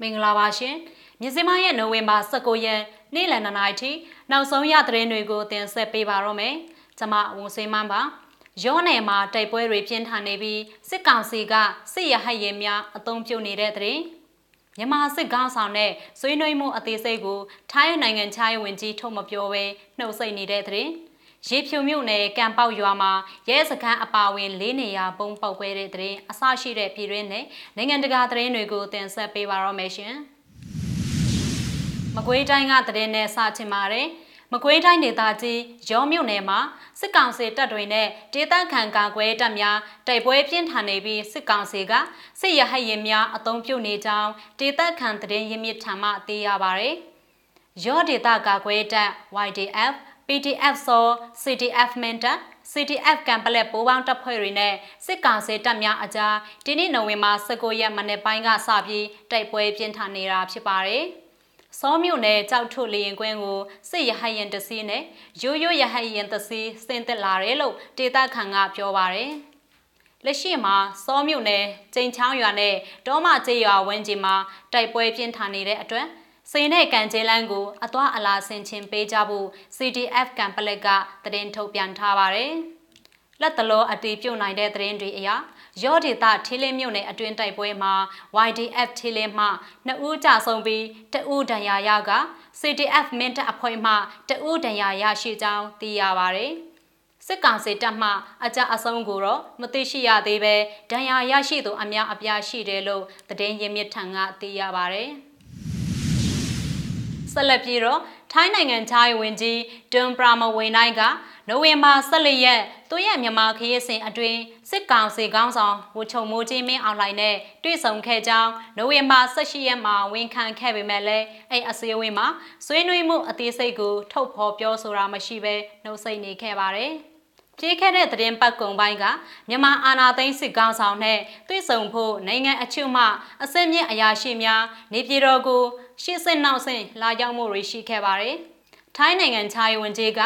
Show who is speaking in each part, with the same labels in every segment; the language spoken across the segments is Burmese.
Speaker 1: မင်္ဂလာပါရှင်မြစည်းမရဲ့နိုဝင်ဘာ19ရက်နေ့လယ်2နာရီထိနောက်ဆုံးရသတင်းတွေကိုတင်ဆက်ပေးပါတော့မယ်ကျွန်မဝန်စင်းမန်းပါရောနယ်မှာတိုက်ပွဲတွေပြင်းထန်နေပြီးစစ်ကောင်စီကစစ်ရဟတ်ရင်များအုံပြုတ်နေတဲ့တဲ့မြန်မာစစ်ကောင်းဆောင်နဲ့ဆွေးနွေးမှုအသေးစိတ်ကိုထိုင်းနိုင်ငံခြားရေးဝန်ကြီးထုတ်မပြောဘဲနှုတ်ဆက်နေတဲ့တဲ့ ရေဖြူမြို့နယ်ကံပေါက်ရွာမှာရဲစခန်းအပါဝင်၄နေရာပုံပေါက်ခွဲတဲ့တဲ့င်းအဆရှိတဲ့ပြည်တွင်းနဲ့နိုင်ငံတကာသတင်းတွေကိုတင်ဆက်ပေးပါရမယ်ရှင်။မကွေးတိုင်းကသတင်းနဲ့စချင်ပါတယ်။မကွေးတိုင်းဒေသကြီးရောမြို့နယ်မှာစစ်ကောင်စီတပ်တွေနဲ့ဒေသခံကာကွယ်တပ်များတိုက်ပွဲပြင်းထန်နေပြီးစစ်ကောင်စီကစစ်ရဟတ်ရင်များအုံပြုတ်နေကြောင်းဒေသခံသတင်းရင်းမြစ်ထံမှသိရပါဗျ။ရောဒေသကာကွယ်တပ် YDF PDF စော CTF မန်တာ CTF ကံပလက်ပိုးပေါင်းတပ်ဖွဲ့တွေနဲ့စစ်ကောင်စီတပ်များအကြားဒီနေ့နိုဝင်ဘာ19ရက်မနေ့ပိုင်းကစပြီးတိုက်ပွဲပြင်းထန်နေတာဖြစ်ပါတယ်။စောမြို့နယ်ကြောက်ထုလေရင်ကွင်းကိုစစ်ရဟရင်တစီနဲ့ရိုးရိုးရဟရင်တစီဆင်းသက်လာတယ်လို့ဒေတာခန်ကပြောပါတယ်။လက်ရှိမှာစောမြို့နယ်ကျိန်ချောင်းရွာနဲ့တောမကျေးရွာဝန်းကျင်မှာတိုက်ပွဲပြင်းထန်နေတဲ့အတွက် စိန်နဲ့ကန်ကျဲလန်းကိုအသွာအလာဆင်ခြင်ပေးကြဖို့ CDF ကံပလက်ကသတင်းထုတ်ပြန်ထားပါတယ်။လက်တလောအတီးပြုတ်နိုင်တဲ့သတင်းတွေအရရော့ဒေတာထီလင်းမြို့နယ်အတွင်းတိုက်ပွဲမှာ YDF ထီလင်းမှနှစ်ဦးကြဆုံးပြီးတဦးဒဏ်ရာရက CDF မင်းတပ်အဖွဲ့မှတဦးဒဏ်ရာရရှိကြောင်းသိရပါတယ်။စစ်ကောင်စီတပ်မှအကြအဆုံးကိုတော့မသိရှိရသေးပဲဒဏ်ရာရရှိသူအများအပြားရှိတယ်လို့သတင်းရင်းမြစ်ထံကသိရပါဗျ။ ဆက်လက်ပြီးတော့ထိုင်းနိုင်ငံခြားရေးဝန်ကြီးဒွန်ပရာမဝေနိုင်ကနိုဝင်ဘာ14ရက်သူရဲ့မြန်မာခရီးစဉ်အတွင်းစစ်ကောင်စီခေါင်းဆောင်ဝချုံမိုးကြီးမင်းအောင်လှိုင်နဲ့တွေ့ဆုံခဲ့ကြောင်းနိုဝင်ဘာ18ရက်မှာဝန်ခံခဲ့ပေမဲ့လည်းအဲ့အစည်းအဝေးမှာဆွေးနွေးမှုအသေးစိတ်ကိုထုတ်ဖော်ပြောဆိုတာမရှိဘဲနှုတ်ဆက်နေခဲ့ပါတယ်။ပြေးခဲ့တဲ့သတင်းပတ်ကုံပိုင်းကမြန်မာအာဏာသိမ်းစစ်ကောင်ဆောင်နဲ့တွေ့ဆုံဖို့နိုင်ငံအချို့မှအစင်းမြင့်အရာရှိများနေပြည်တော်ကို ရှေ့ဆင့်နောက်ဆင့်လာရောက်မှုတွေရှိခဲ့ပါတယ်။ထိုင်းနိုင်ငံခြားရေးဝန်ကြီးက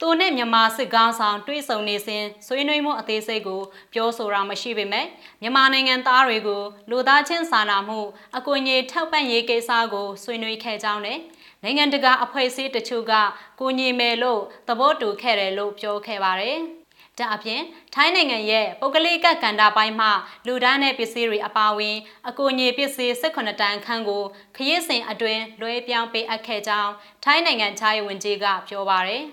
Speaker 1: သူနဲ့မြန်မာစစ်ကောင်းဆောင်တွေ့ဆုံနေစဉ်ဆွေးနွေးမှုအသေးစိတ်ကိုပြောဆိုတာမရှိပေမဲ့မြန်မာနိုင်ငံသားတွေကိုလူသားချင်းစာနာမှုအကူအညီထောက်ပံ့ရေးကိစ္စကိုဆွေးနွေးခဲ့ကြောင်းနဲ့နိုင်ငံတကာအဖွဲ့အစည်းတချို့ကကိုညီမယ်လို့သဘောတူခဲ့တယ်လို့ပြောခဲ့ပါတယ်။ ဒါအပြင်ထိုင်းနိုင်ငံရဲ့ပုဂ္ဂလိကကန္တာပိုင်းမှလူဒန်းတဲ့ပစ္စည်းတွေအပါအဝင် အကူအညီပစ္စည်း18တန်ခန်းကိုခရီးစဉ်အတွင်းလွှဲပြောင်းပေးအပ်ခဲ့ကြောင်းထိုင်းနိုင်ငံခြားရေးဝန်ကြီးကပြောပါရယ်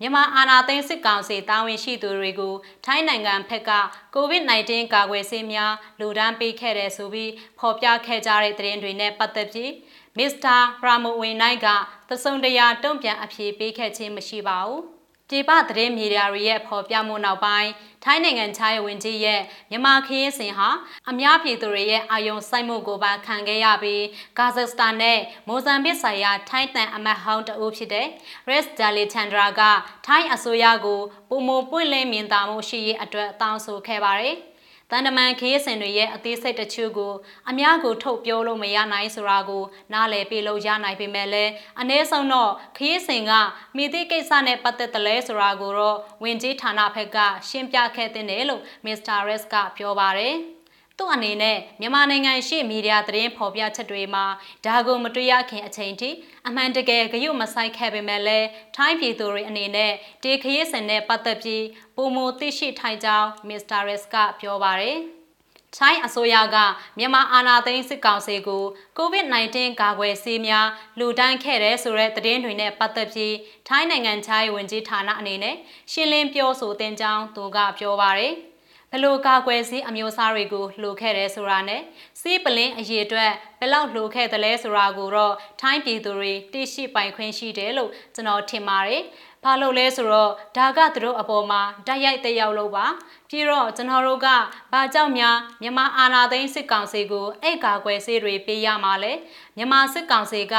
Speaker 1: မြန်မာအာဏာသိမ်းစစ်ကောင်စီတာဝန်ရှိသူတွေကိုထိုင်းနိုင်ငံဖက်က COVID-19 ကာကွယ်ဆေးများလူဒန်းပေးခဲ့တယ်ဆိုပြီးဖော်ပြခဲ့ကြတဲ့သတင်းတွေနဲ့ပတ်သက်ပြီးမစ္စတာပရာမိုဝင်နိုင်ကသစုံတရာတုံ့ပြန်အဖြေပေးခဲ့ခြင်းမရှိပါဘူး။ ဒီပသတင်းမီဒီယာတွေရဲ့ဖော်ပြမှုနောက်ပိုင်းထိုင်းနိုင်ငံခြားရေးဝန်ကြီးရဲ့မြန်မာခရီးစဉ်ဟာအများပြည်သူတွေရဲ့အာယုံစိုက်မှုကိုပါခံခဲ့ရပြီးကာဇက်စတန်နဲ့မိုဇမ်ဘစ်ဆိုင်ရာထိုင်းတန်အမတ်ဟောင်းတဦးဖြစ်တဲ့ Res Dalithandra ကထိုင်းအစိုးရကိုပုံမပွင့်လင်းမြင်သာမှုရှိရေးအတွက်တောင်းဆိုခဲ့ပါတယ်။ တန်တမန်ခရီးစဉ်တွေရဲ့အသေးစိတ်တချို့ကိုအများကိုထုတ်ပြောလို့မရနိုင်ဆိုတာကိုနားလည်ပြလို့ရနိုင်ပေမဲ့လည်းအ ਨੇ ဆုံးတော့ခရီးစဉ်ကမိသည့်ကိစ္စနဲ့ပတ်သက်တယ်လဲဆိုတာကိုတော့ဝင်ကြီးဌာနဘက်ကရှင်းပြခဲ့တဲ့တယ်လို့မစ္စတာရက်စ်ကပြောပါတယ်။ သူ့အနေနဲ့မြန်မာနိုင်ငံရှိမီဒီယာသတင်းဖော်ပြချက်တွေမှာဒါကိုမတွေ့ရခင်အချိန်ထိအမှန်တကယ်ဂရုမစိုက်ခဲ့ပေမဲ့လည်းထိုင်းပြည်သူတွေအနေနဲ့ဒီခရီးစဉ်နဲ့ပတ်သက်ပြီးပုံမသိရှိထိုင်ကြောင်းမစ္စတာရက်စ်ကပြောပါတယ်။ထိုင်းအစိုးရကမြန်မာအာဏာသိမ်းစစ်ကောင်စီကို COVID-19 ကာကွယ်ဆေးများလူဒန်းခဲ့တဲ့ဆိုတဲ့သတင်းတွေနဲ့ပတ်သက်ပြီးထိုင်းနိုင်ငံခြားရေးဝန်ကြီးဌာနအနေနဲ့ရှင်းလင်းပြောဆိုတင်ကြောင်းသူကပြောပါရယ်။ ဘလို့ကာကွယ်ဆေးအမျိုးအစားတွေကိုလှူခဲ့တယ်ဆိုတာနဲ့စီးပလင်းအရေးအတွက်ဘယ်လောက်လှူခဲ့သလဲဆိုတာကိုတော့ထိုင်းပြည်သူတွေသိရှိပိုင်ခွင့်ရှိတယ်လို့ကျွန်တော်ထင်ပါတယ်။ဘာလို့လဲဆိုတော့ဒါကသူတို့အပေါ်မှာတိုက်ရိုက်တက်ရောက်လို့ပါ။ပြီးတော့ကျွန်တော်တို့ကဘာကြောင့်များမြန်မာအာဏာသိမ်းစစ်ကောင်စီကိုအဲ့ကာကွယ်ဆေးတွေပေးရမှာလဲ။မြန်မာစစ်ကောင်စီက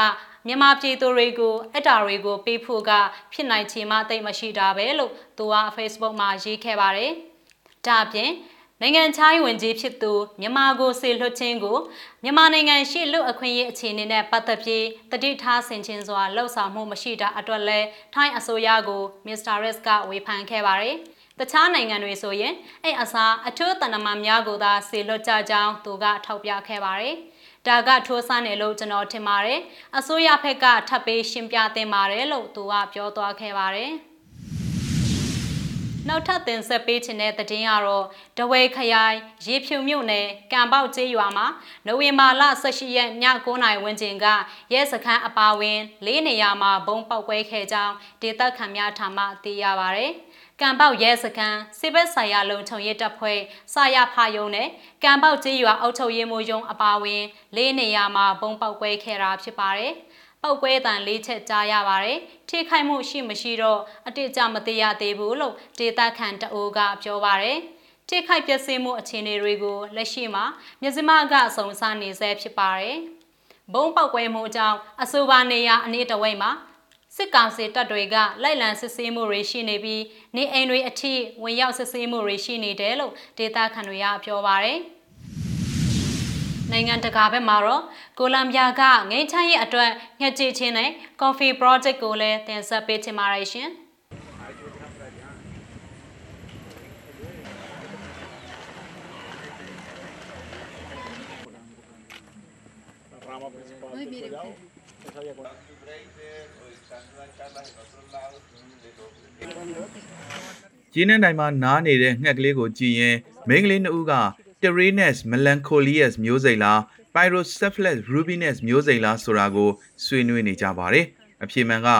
Speaker 1: မြန်မာပြည်သူတွေကိုအတာတွေကိုပေးဖို့ကဖြစ်နိုင်ချေမှတိတ်မရှိတာပဲလို့သူက Facebook မှာရေးခဲ့ပါတယ်။ ဒါအပြင်နိုင်ငံခြားရေးဝန်ကြီးဖြစ်သူမြန်မာကိုစေလွှတ်ခြင်းကိုမြန်မာနိုင်ငံရှိလူအခွင့်အရေးအခြေအနေနဲ့ပတ်သက်ပြီးတတိထားဆင်ခြင်စွာလှုပ်ဆောင်မှုမရှိတာအတွက်လဲထိုင်းအစိုးရကိုမစ္စတာရက်စ်ကဝေဖန်ခဲ့ပါတယ်။တခြားနိုင်ငံတွေဆိုရင်အဲ့အစားအထူးတဏ္ဍာမများကိုသာစေလွှတ်ကြကြောင်းသူကထောက်ပြခဲ့ပါတယ်။ဒါကထိုးဆန်းတယ်လို့ကျွန်တော်ထင်ပါတယ်အစိုးရဘက်ကထပ်ပေးရှင်းပြသင့်ပါတယ်လို့သူကပြောသွားခဲ့ပါတယ် နောက်ထပ်တင်ဆက်ပေးခြင်းတဲ့သတင်းကတော့တဝဲခရိုင်ရေဖြူမြို့နယ်ကံပေါက်ကျေးရွာမှာနိုဝင်ဘာလ18ရက်ည9:00နာရီဝန်းကျင်ကရဲစခန်းအပါဝင်၄နေရာမှာဘုံပေါက်ကွဲခဲ့ကြောင်းဒေသခံများထံမှသိရပါဗျ။ကံပေါက်ရဲစခန်းစစ်ဘက်ဆိုင်ရာလုံခြုံရေးတပ်ဖွဲ့စာရဖယုံနဲ့ကံပေါက်ကျေးရွာအုပ်ချုပ်ရေးမှူးရုံးအပါဝင်၄နေရာမှာဘုံပေါက်ကွဲခဲ့တာဖြစ်ပါတယ်။ ပောက်ကွဲတန်လေးချက်ကြားရပါတယ်။ထိခိုက်မှုရှိမရှိတော့အတိအကျမသိရသေးဘူးလို့ဒေတာခန်တအိုးကပြောပါတယ်။ထိခိုက်ပျက်စီးမှုအခြေအနေတွေကိုလက်ရှိမှာမြစမကအစုံစမ်းနေဆဲဖြစ်ပါတယ်။ဘုံပောက်ကွဲမှုကြောင့်အဆိုပါနေရာအနည်းတဝိတ်မှာစစ်ကောင်စီတပ်တွေကလိုက်လံစစ်ဆေးမှုတွေရှိနေပြီးနေအိမ်တွေအထိဝင်ရောက်စစ်ဆေးမှုတွေရှိနေတယ်လို့ဒေတာခန်တွေကပြောပါတယ်။ နိုင်ငံတကာဘက်မှာတော့ကိုလံဘီယာကငိမ့်ချမ်းရဲ့အတွက်ညှက်ကြည့်ခြင်းနဲ့ Coffee Project ကိုလည်းတင်ဆက်ပေးချင်ပါတယ်ရှင်။
Speaker 2: rama principal del collado. Esa había con-
Speaker 3: ကျင်းတဲ့တိုင်မှာနားနေတဲ့ငှက်ကလေးကိုကြည့်ရင်မိန်းကလေးနှစ်ဦးက Terenas melancholias မျိုးစိတ်လား Pyrocephalus rubinus မျိုးစိတ်လားဆိုတာကိုဆွေးနွေးနေကြပါတယ်။အဖြေမှန်က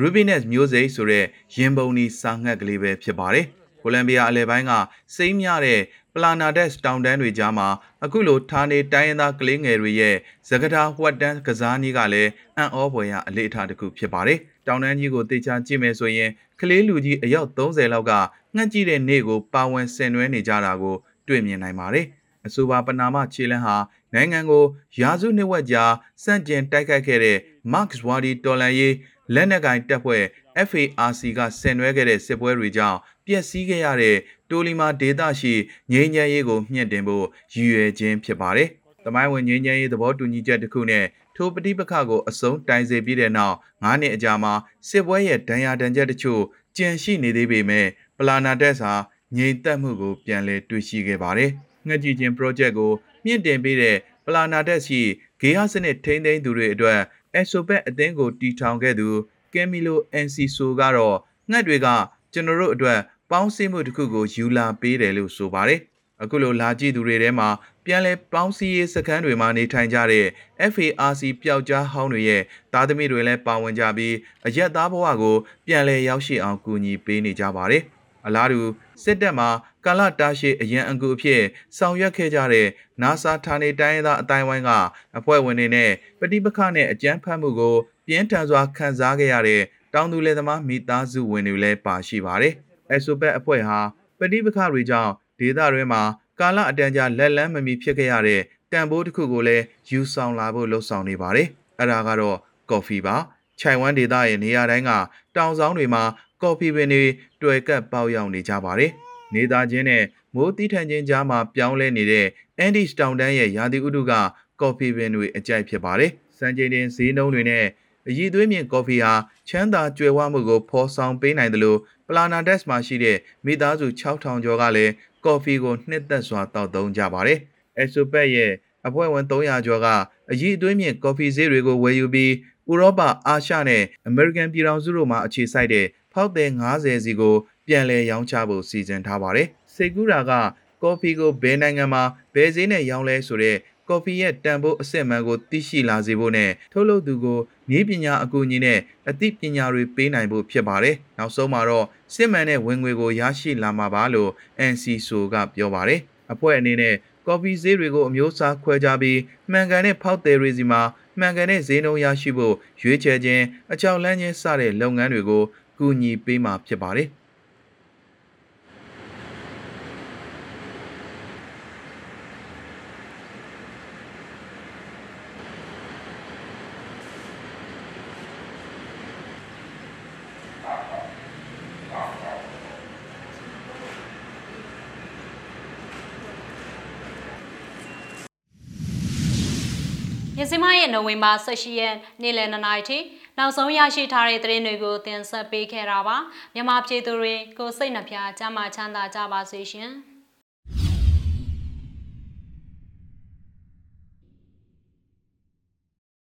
Speaker 3: rubinus မျိုးစိတ်ဆိုတဲ့ရင်ပုံနီစာငှက်ကလေးပဲဖြစ်ပါတယ်။ကိုလံဘီယာအလယ်ပိုင်းကစိမ့်မြတဲ့ Planades တောင်တန်းတွေကြားမှာအခုလိုဌာနေတိုင်းရင်းသားကလေးငယ်တွေရဲ့သကတာဝတ်တန်းကစားနည်းကလည်းအံ့ဩဖွယ်ရအလေးအထားတစ်ခုဖြစ်ပါတယ်။တောင်တန်းကြီးကိုတေချာကြည့်မယ်ဆိုရင်ကလေးလူကြီးအယောက်30လောက်ကငှက်ကြည့်တဲ့နေ့ကိုပါဝင်ဆင်နွှဲနေကြတာကို တွေ့မြင်နိုင်ပါတယ်။အဆိုပါပနာမခြေလန်းဟာနိုင်ငံကိုရာစုနှစ်ဝက်ကြာစန့်ကျင်တိုက်ခိုက်ခဲ့တဲ့ Marx Wadi တော်လန်ရေးလက်နက်ကင်တပ်ဖွဲ့ FARC ကဆင်နွှဲခဲ့တဲ့စစ်ပွဲတွေကြောင့်ပျက်စီးခဲ့ရတဲ့တိုလီမာဒေသရှိငြိမ်းချမ်းရေးကိုမြင့်တင်ဖို့ရည်ရွယ်ခြင်းဖြစ်ပါတယ်။တမိုင်းဝင်ငြိမ်းချမ်းရေးသဘောတူညီချက်တစ်ခုနဲ့ထိုပဋိပက္ခကိုအဆုံးတိုင်စေပြီးတဲ့နောက်9နှစ်အကြာမှာစစ်ပွဲရဲ့ဒဏ်ရာဒဏ်ချက်တချို့ကျန်ရှိနေသေးပေမဲ့ပလာနာတက်စာ ငြိမ်သက်မှုကိုပြန်လည်တွေ့ရှိခဲ့ပါတယ်။ငှက်ကြည့်ခြင်း project ကိုမြင့်တင်ပေးတဲ့ပလာနာတက်ရှိဂေဟစနစ်ထိန်းသိမ်းသူတွေအတွက် Exopet အသင်းကိုတီထောင်ခဲ့သူကယ်မီလို NC ဆိုကတော့ငှက်တွေကကျွန်တော်တို့အတွက်ပေါင်းစည်းမှုတစ်ခုကိုယူလာပေးတယ်လို့ဆိုပါတယ်။အခုလိုလာကြည့်သူတွေထဲမှာပြန်လဲပေါင်းစည်းရေးစခန်းတွေမှာနေထိုင်ကြတဲ့ FARC ပျောက်ကြားဟောင်းတွေရဲ့သားသမီးတွေလည်းပါဝင်ကြပြီးအရက်သားဘဝကိုပြန်လဲရောက်ရှိအောင်ကူညီပေးနေကြပါတယ်။ အလားတူစစ်တပ်မှာကာလတာရှည်အရန်အကူအဖြစ်ဆောင်ရွက်ခဲ့ကြတဲ့ NASA ဌာနေတိုင်းသားအတိုင်းဝိုင်းကအဖွဲ့ဝင်တွေနဲ့ပဋိပက္ခနဲ့အကြမ်းဖက်မှုကို ပြင်းထန်စွာခံစားခဲ့ရတဲ့တောင်သူလယ်သမားမိသားစုဝင်တွေလည်းပါရှိပါတယ်။ Exopet အဖွဲ့ဟာပဋိပက္ခတွေကြောင့်ဒေသတွင်းမှာကာလအတန်ကြာလက်လန်းမမီဖြစ်ခဲ့ရတဲ့တန်ဖိုးတစ်ခုကိုလည်းယူဆောင်လာဖို့လှုံ့ဆော်နေပါတယ်။အဲ့ဒါကတော့ကော်ဖီပါ။ခြိုင်ဝမ်ဒေသရဲ့နေရာတိုင်းကတောင်ဆောင်တွေမှာ ကော်ဖီပင်တွေတွေ့ကပ်ပေါက်ရောက်နေကြပါတယ်။နေသားချင်းနဲ့မိုးတီးထန်ခြင်းကြားမှာပြောင်းလဲနေတဲ့ Andes တောင်တန်းရဲ့ရာသီဥတုကကော်ဖီပင်တွေအကြိုက်ဖြစ်ပါတယ်။စံချိန်တင်ဈေးနှုန်းတွေနဲ့အရည်သွေးမြင့်ကော်ဖီဟာချမ်းသာကြွယ်ဝမှုကိုဖော်ဆောင်ပေးနိုင်တယ်လို့ပလာနာဒက်စ်မှာရှိတဲ့မိသားစု6000ကျော်ကလည်းကော်ဖီကိုနှစ်သက်စွာတောက်သုံးကြပါတယ်။ Exopet ရဲ့အဖွဲ့ဝင်300ကျော်ကအရည်အသွေးမြင့်ကော်ဖီဈေးတွေကိုဝယ်ယူပြီးဥရောပအာရှနဲ့အမေရိကန်ပြည်ထောင်စုတို့မှာအခြေစိုက်တဲ့ ဖောက်သည်90စီကို ပြန်လည်ရောင်းချဖို့စီစဉ်ထားပါတယ်။စေကူရာကကော်ဖီကိုဘယ်နိုင်ငံမှာဘယ်ဈေးနဲ့ရောင်းလဲဆိုတဲ့ကော်ဖီရဲ့တန်ဖိုးအစစ်အမှန်ကိုသိရှိလာစေဖို့နဲ့ထုတ်လုပ်သူကိုနည်းပညာအကူအညီနဲ့အသိပညာတွေပေးနိုင်ဖို့ဖြစ်ပါတယ်။နောက်ဆုံးမှာတော့စစ်မှန်တဲ့ဝင်ငွေကိုရရှိလာမှာပါလို့ NC ဆိုကပြောပါတယ်။အဖွဲ့အနေနဲ့ကော်ဖီဈေးတွေကိုအမျိုးအစားခွဲခြားပြီးမှန်ကန်တဲ့ဖောက်သည်တွေစီမှာမှန်ကန်တဲ့ဈေးနှုန်းရရှိဖို့ရွေးချယ်ခြင်းအကြောက်လန့်ခြင်းစတဲ့လုပ်ငန်းတွေကို ကူညီပေးမှာဖြစ်ပါတယ်။
Speaker 1: ညစီမရဲ့နိုဝင်ဘာ18ရက်နေ့လယ်2နာရီထိ နောက်ဆုံးရရှိထားတဲ့သတင်းတွေကိုတင်ဆက်ပေးခဲ့တာပါမြန်မာပြည်သူတွေကိုစိတ်နှပြချမ်းသာချမ်းသာကြပါစေရှင်။